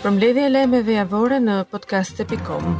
Përmbledhja e lajmeve javore në podcast pikë com.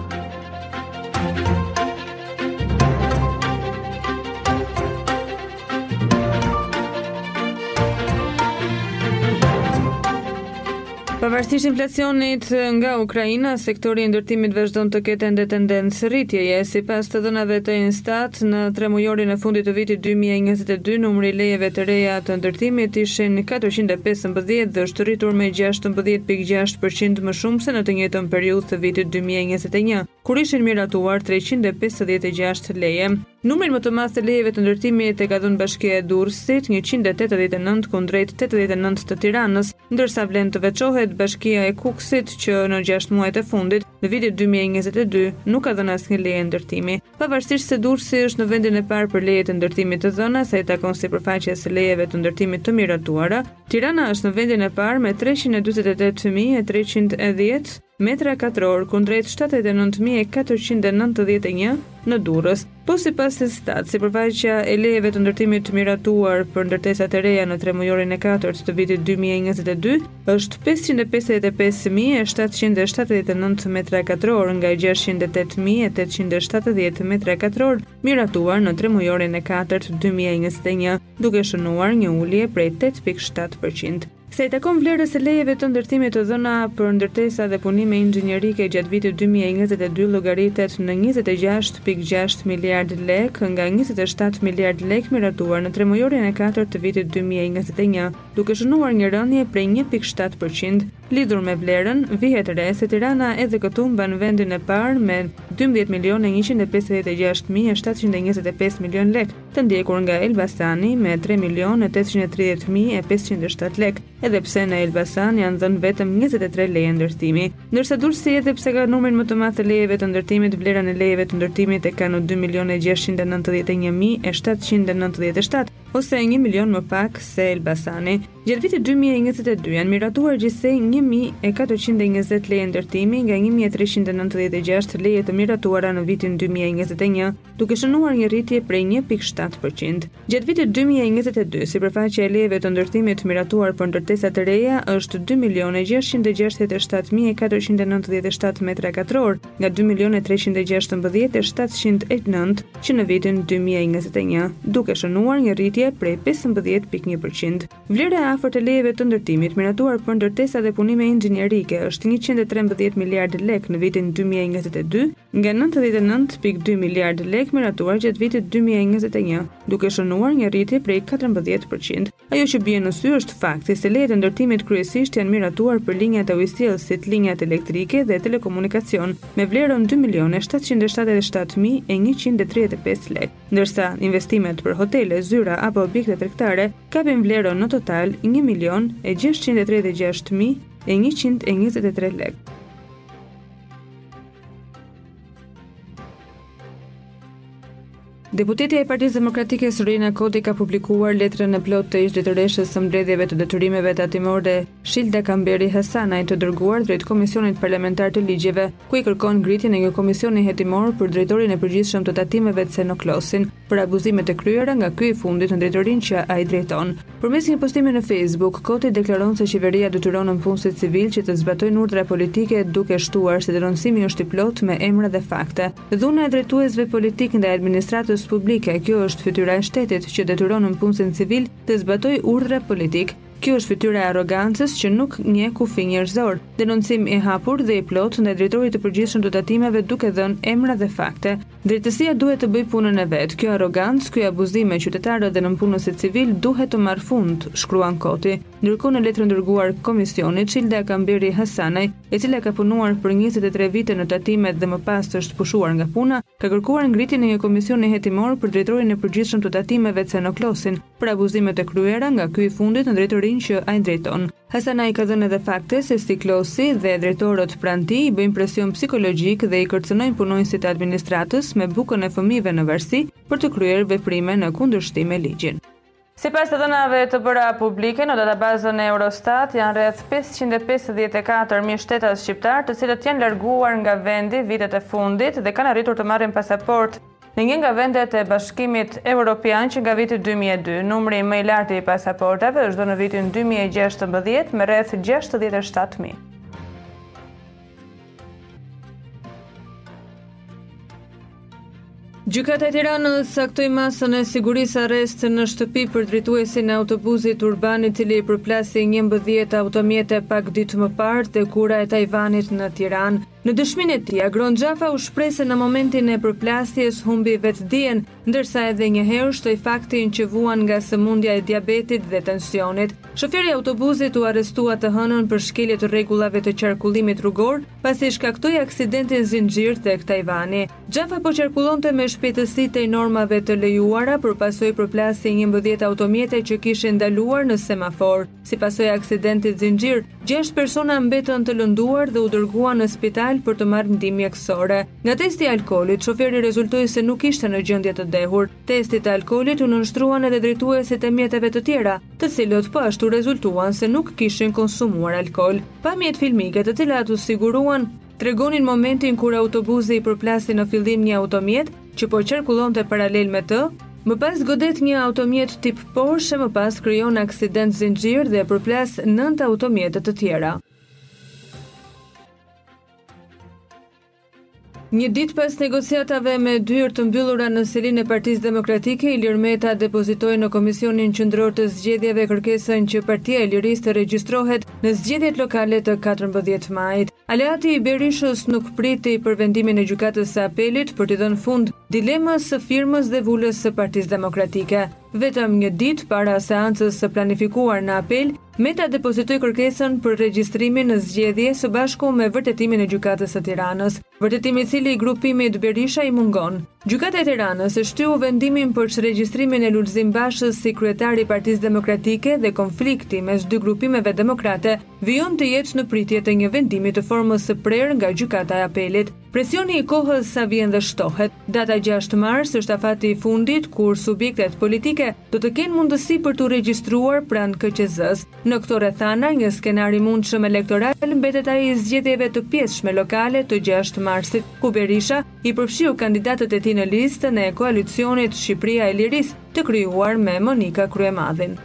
Pavarësisht inflacionit nga Ukraina, sektori i ndërtimit vazhdon të ketë ende tendencë rritjeje. Sipas të dhënave të Instat, në tremujorin e fundit të vitit 2022, numri i lejeve të reja të ndërtimit ishin katërqind e pesëmbëdhjetë dhe është rritur me gjashtëmbëdhjetë pikë gjashtë për qind më shumë se në të njëjtën periudhë të vitit dy mijë e njëzet e një, kur ishin miratuar treqind e pesëdhjetë e gjashtë leje. Numrin më të madh të lejeve të ndërtimit e ka dhënë Bashkia e Durrësit, njëqind e tetëdhjetë e nëntë kundrejt tetëdhjetë e nëntë të Tiranës, ndërsa vlen të veçohet Bashkia e Kukësit që në gjashtë muajt e fundit, të vitit dy mijë e njëzet e dy, nuk ka dhënë asnjë leje ndërtimi. Pavarësisht se Durrësi është në vendin e parë për lejet e ndërtimit të dhëna sa i takon sipërfaqes së lejeve të ndërtimit të miratuara, Tirana është në vendin e parë me treqind e dyzet e tetë mijë e treqind e dhjetë metra katrorë kundrejt shtatëdhjetë e nëntë mijë e katërqind e nëntëdhjetë e një në Durrës. Po sipas Instat, sipërfaqja e lejeve të ndërtimit të miratuar për ndërtesat e reja në tremujorin e katërt të vitit dy mijë e njëzet e dy Është pesëqind e pesëdhjetë e pesë mijë e shtatëqind e shtatëdhjetë e nëntë metra katrorë nga gjashtëqind e tetë mijë e tetëqind e shtatëdhjetë metra katrorë miratuar në tremujorin e katërt dy mijë e njëzet e një, duke shënuar një ulje prej tetë pikë shtatë për qind. Sa i takon vlerës së lejeve të ndërtimit të dhëna për ndërtesa dhe punime inxhinierike gjatë vitit dy mijë e njëzet e dy llogaritet në njëzet e gjashtë pikë gjashtë miliardë lekë nga njëzet e shtatë miliardë lekë miratuar në tremujorin e katërt të vitit dy mijë e njëzet e një. duke shënuar një rënie prej një pikë shtatë për qind. Lidhur me vlerën, vihet re se Tirana edhe këtu mban vendin e parë me dymbëdhjetë milionë e njëqind e pesëdhjetë e gjashtë mijë e shtatëqind e njëzet e pesë milionë lekë, të ndjekur nga Elbasani me tre milionë e tetëqind e tridhjetë mijë e pesëqind e shtatë lekë, edhe pse në Elbasan janë dhënë vetëm njëzet e tre leje ndërtimi. Ndërsa Durrësi edhe pse ka numrin më të madh të lejeve të ndërtimit, vlerën e lejeve të ndërtimit e ka në dy milionë e gjashtëqind e nëntëdhjetë e një mijë e shtatëqind e nëntëdhjetë e shtatë, ose një milion më pak se Elbasani. Gjatë vitit 2022 janë miratuar gjithsej 1420 leje ndërtimi nga 1396 leje të miratuara në vitin 2021, duke shënuar një rritje prej 1.7 për qind. Gjatë vitit 2022, sipërfaqja e lejeve të ndërtimit të miratuar për ndërtesa të reja është dy milion e gjashtëqind e gjashtëdhjetë e shtatë mijë e katërqind e nëntëdhjetë e shtatë metra katrorë, nga dy milionë e treqind e gjashtëmbëdhjetë mijë e shtatëqind e nëntë që në vitin dy mijë e njëzet e një, duke shënuar një rritje prej pesëmbëdhjetë pikë një përqind. Vlera e afërt e lejeve të ndërtimit miratuar për ndërtesa dhe punime inxhinierike është njëqind e trembëdhjetë miliardë lekë në vitin dy mijë e njëzet e dy, nga nëntëdhjetë e nëntë pikë dy miliardë lekë miratuar gjatë vitit dy mijë e njëzet e një, duke shënuar një rritje prej katërmbëdhjetë përqind. Ajo që bie në sy është fakti se lejet e ndërtimit kryesisht janë miratuar për linjat e ujësjellësit, linjat elektrike dhe telekomunikacion, me vlerën dy milionë e shtatëqind e shtatëdhjetë e shtatë mijë e njëqind e tridhjetë e pesë lekë, ndërsa investimet për hotele, zyra apo objekte tregtare kapin vlerën në total një milionë e gjashtëqind e tridhjetë e gjashtë mijë e njëqind e njëzet e tre lekë. Deputetja e Partisë Demokratike Sorina Koti ka publikuar letrën e plotë të ish-drejtoreshës së mbledhjeve të detyrimeve tatimore, Shilda Kamberi Hasanaj, të dërguar drejt Komisionit Parlamentar të Ligjeve, ku i kërkon ngritjen e një komisioni hetimor për drejtorin e përgjithshëm të tatimeve Ceno Klosin, për abuzimet e kryera nga ky i fundit në drejtorinë që ai drejton. Përmes një postimi në Facebook, Koti deklaron se qeveria detyron nëpunësit civilë që të zbatojnë urdhra politike duke shtuar se denoncimi është i plotë me emra dhe fakte. Dhuna e drejtuesve politikë ndaj administratës publike, kjo është fytyra e shtetit që detyron nëpunësin civil të zbatojë urdhra politikë. Kjo është fytyra e arrogancës që nuk njeh kufi njerëzor. Denoncim i hapur dhe i plotë ndaj drejtorit të përgjithshëm të tatimeve duke dhënë emra dhe fakte. Drejtësia duhet të bëjë punën e vet. Kjo arrogancë, ky abuzim me qytetarët dhe nëpunësit civilë duhet të marrë fund, shkruan Koti. Ndërkohë në letrën dërguar Komisionit, Shilda Kamberi Hasanaj, e cila ka punuar për njëzet e tre vite në tatimet dhe më pas është pushuar nga puna, ka kërkuar ngritjen e një komisioni hetimor për drejtorin e përgjithshëm të tatimeve Ceno Klosin, për abuzimet e kryera nga ky i fundit në drejtorinë që ai drejton. Hasanaj ka dhënë edhe fakte se si Klosi dhe drejtorët pranë tij i bëjnë presion psikologjik dhe i kërcënojnë punonjësit e administratës me bukën e fëmijëve në varësi për të kryer veprime në kundërshtim me ligjin. Sipas të dhënave të bëra publike në databazën e Eurostat, janë rreth pesëqind e pesëdhjetë e katër mijë shtetas shqiptarë të cilët janë larguar nga vendi vitet e fundit dhe kanë arritur të marrin pasaportë në një nga vendet e Bashkimit Europian që nga viti dy mijë e dy. Numri më i lartë i pasaportave është dhënë në vitin dy mijë e gjashtëmbëdhjetë me rreth gjashtëdhjetë e shtatë mijë. Gjykata e Tiranës caktoi masën e sigurisë arrest në shtëpi për drejtuesin e autobuzit urban i cili përplasi 11 automjete pak ditë më parë te ura e Tajvanit në Tiranë. Në dëshminë e tij, Agron Xhafa u shpreh se në momentin e përplasjes humbi vetëdijen ndërsa edhe një herë shtoi faktin që vuan nga sëmundja e diabetit dhe tensionit. Shoferi i autobuzit u arrestua të hënën për shkelje të rregullave të qarkullimit rrugor, pasi shkaktoi aksidentin zinxhir tek Tajvani. Xhafa po qarkullonte me shpejtësi tej normave të lejuara, për pasojë përplasi njëmbëdhjetë automjete që kishin ndaluar në semafor, si pasojë e aksidentit zinxhir, Gjashtë persona mbetën të lënduar dhe u dërguan në spital për të marrë ndihmë mjekësore. Nga testi i alkoolit, shoferi rezultoi se nuk ishte në gjendje të dehur. Testit e alkoolit u nënshtruan edhe drejtuesit e mjeteve të tjera, të cilët po ashtu rezultuan se nuk kishin konsumuar alkool. Pamjet filmike të cilat u siguruan, tregonin momentin kur autobusi i përplasi në fillim një automjet që po qarkullonte paralel me të, më pas godet një automjet tip Porsche, më pas krijon aksident zinxhir dhe përplas nëntë automjete të tjera. Një ditë pas negociatave me dyer të mbyllura në selinë e Partisë Demokratike, Ilir Meta depozitoi në Komisionin Qendror të Zgjedhjeve kërkesën që Partia e Lirisë të regjistrohet Në zgjedhjet lokale të katërmbëdhjetë majit, aleati i Berishës nuk priti për vendimin e Gjykatës së Apelit për t'i dhënë fund dilemës së firmës dhe vulës së Partisë Demokratike. Vetëm një ditë para seancës së planifikuar në Apel, Meta depozitoi kërkesën për regjistrimin në zgjedhje së bashku me vërtetimin e Gjykatës së Tiranës, vërtetim i cili grupimit Berisha i mungon. Gjykata e Tiranës e shtyu vendimin për çregjistrimin e Lulzim Bashës si kryetar i Partisë Demokratike dhe konflikti mes dy grupimeve demokrate vijon të jetë në pritje të një vendimi të formës së prerë nga Gjykata e Apelit. Presioni i kohës sa vjen dhe shtohet. Data gjashtë mars është afati i fundit kur subjektet politike do të kenë mundësi për t'u regjistruar pranë KQZ-së. Në këto rrethana, një skenar i mundshëm elektoral mbetet ai i zgjedhjeve të pjesshme lokale të gjashtë marsit, ku Berisha, i përfshiu kandidatët e tij në listën e koalicionit Shqipëria e Lirisë, të krijuar me Monika Kryemadhin.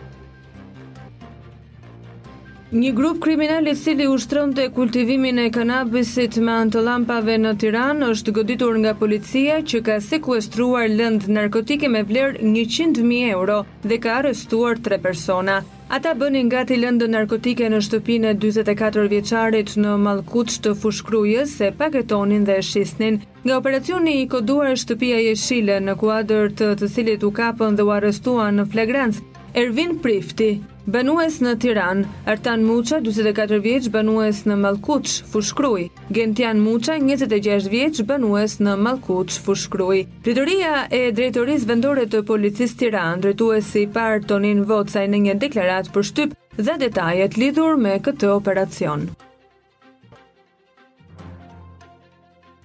Një grup kriminal i cili ushtronte kultivimin e kanabisit me anë të llampave në Tiranë është goditur nga policia që ka sekuestruar lëndë narkotike me vlerë njëqind mijë euro dhe ka arrestuar tre persona. Ata bënin gati lëndën narkotike në shtëpinë e dyzet e katër vjeçarit në Mallkuç të Fushë-Krujës, e paketonin dhe e shisnin. Nga operacioni i koduar Shtëpia Jeshile, në kuadër të të cilit u kapën dhe u arrestuan në flagrancë, Ervin Prifti, banues në Tiranë, Artan Muça, dyzet e katër vjeç, banues në Mallkuç, Fushë-Krujë, Gentian Muça, njëzet e gjashtë vjeç, banues në Mallkuç, Fushë-Krujë. Drejtoria e Drejtorisë Vendore të Policisë Tiranë, drejtuesi i parë Tonin Vocaj në një deklaratë për shtyp dha detajet lidhur me këtë operacion.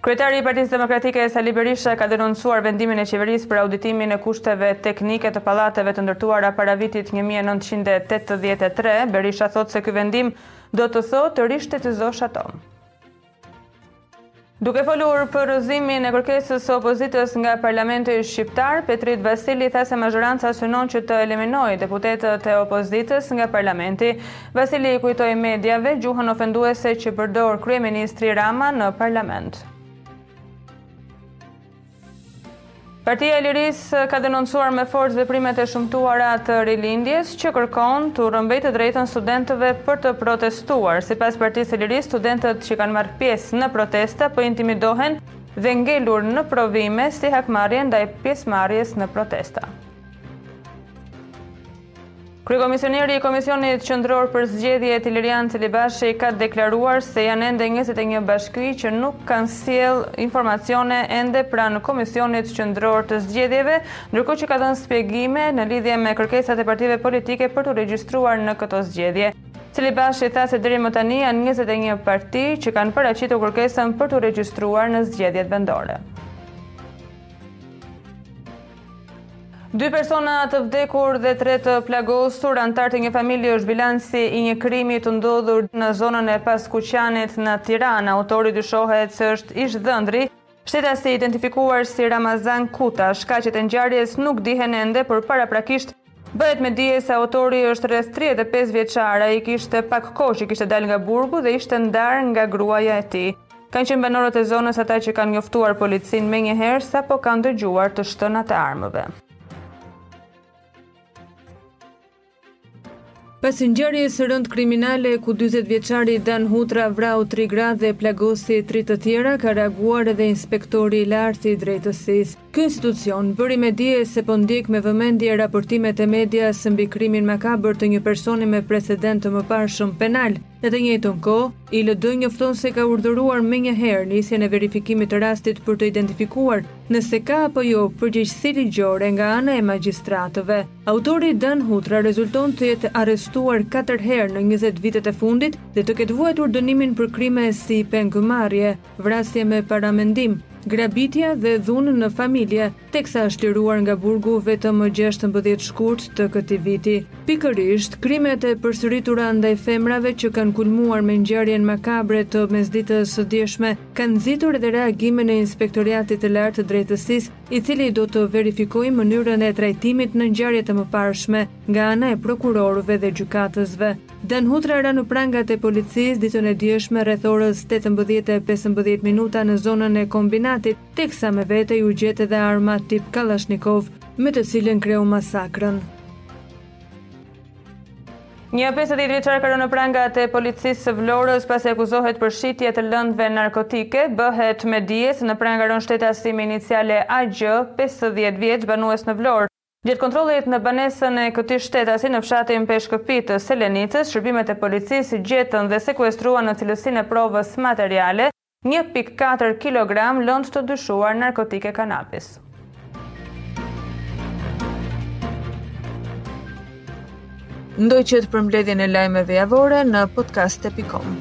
Kryetari i Partisë Demokratike Sali Berisha ka denoncuar vendimin e qeverisë për auditimin e kushteve teknike të pallateve të ndërtuara para vitit 1983. Berisha thotë se ky vendim do të thotë të rishtetizosh ato. Duke folur për rrëzimin e kërkesës së opozitës nga parlamenti shqiptar, Petrit Vasili tha se mazhoranca synon që të eliminojë deputetët e opozitës nga parlamenti. Vasili i kujtoi mediave gjuhën ofenduese që përdor kryeministri Rama në parlament. Partia e Lirisë ka denoncuar me forcë veprimet e shumtuara të Rilindjes, që kërkon t'u rrëmbejë të drejtën studentëve për të protestuar. Sipas Partisë së Lirisë, studentët që kanë marrë pjesë në protesta po intimidohen dhe ngelur në provime si hakmarrje ndaj pjesëmarrjes në protesta. Kryekomisioneri i Komisionit Qendror për Zgjedhjet, Ilirian Celibashi, ka deklaruar se janë ende njëzet e një bashki që nuk kanë sjellë informacione ende pranë Komisionit Qendror të Zgjedhjeve, ndërkohë që ka dhënë shpjegime në lidhje me kërkesat e partive politike për t'u regjistruar në këto zgjedhje. Celibashi tha se deri më tani janë njëzet e një parti që kanë paraqitur kërkesën për t'u regjistruar në zgjedhjet vendore. Dy persona të vdekur dhe tre të plagosur, anëtarë të një familje është bilanci i një krimi të ndodhur në zonën e Paskuqanit në Tiranë. Autori dyshohet se është ish dhëndri, shtetasi i identifikuar si Ramazan Kuta. Shkaqet e ngjarjes nuk dihen ende, por paraprakisht Bëhet me dije se autori është rreth 35 vjeçar, ai kishte pak kohë që kishte dalë nga burgu dhe ishte ndarë nga gruaja e tij. Kanë qenë banorët e zonës ata që kanë njoftuar policinë menjëherë sapo kanë dëgjuar të shtënat e armëve. Pas ngjarjes së rëndë kriminale ku dyzet vjeçari Dan Hutra vrau tri gra dhe plagosi tri të tjera ka reaguar edhe Inspektori i Lartë i Drejtësisë. Ky institucion bëri me dije se po ndjek me vëmendje raportimet e medias mbi krimin makabër të një personi me precedent të mëparshëm penal. Në të njëjtën kohë, ILD njofton se ka urdhëruar menjëherë nisjen e verifikimit të rastit për të identifikuar nëse ka apo jo përgjegjësi ligjore nga ana e magjistratëve. Autori Dan Hutra rezulton të jetë arrestuar katër herë në njëzet vitet e fundit dhe të ketë vuajtur dënimin për krime si pengmarrje, vrasje me paramendim, grabitje dhe dhunë në familje, teksa është liruar nga burgu vetëm më gjashtëmbëdhjetë shkurt të këtij viti. Pikërisht, krimet e përsëritura ndaj femrave që kanë kulmuar me ngjarjen makabre të mesditës së djeshme kanë nxitur edhe reagimin e Inspektoriatit të Lartë të Drejtësisë, i cili do të verifikojë mënyrën e trajtimit në ngjarjet e mëparshme nga ana e prokurorëve dhe gjykatësve. Dan Hutra ra në prangat e policisë ditën e djeshme rreth orës tetëmbëdhjetë e pesëmbëdhjetë minuta në zonën e Kombinatit, teksa me vete iu gjet edhe arma tip kallashnikov, me të cilën kreu masakrën. Një 50 vjeçar ka rënë në prangat e policisë së Vlorës pasi akuzohet për shitje të lëndëve narkotike. Bëhet me dije se në pranga ka rënë shtetasi me iniciale AG, 50 vjeç, banues në Vlorë. Gjatë kontrollit në banesën e këtij shtetasi në fshatin Peshkëpi të Selenicës, shërbimet e policisë gjetën dhe sekuestruan në cilësinë e provës materiale Një pikë katër kilogramë lëndë të dyshuar narkotike kanabis. Ndoqët përmbledhjen e lajmeve javore në podcast.com.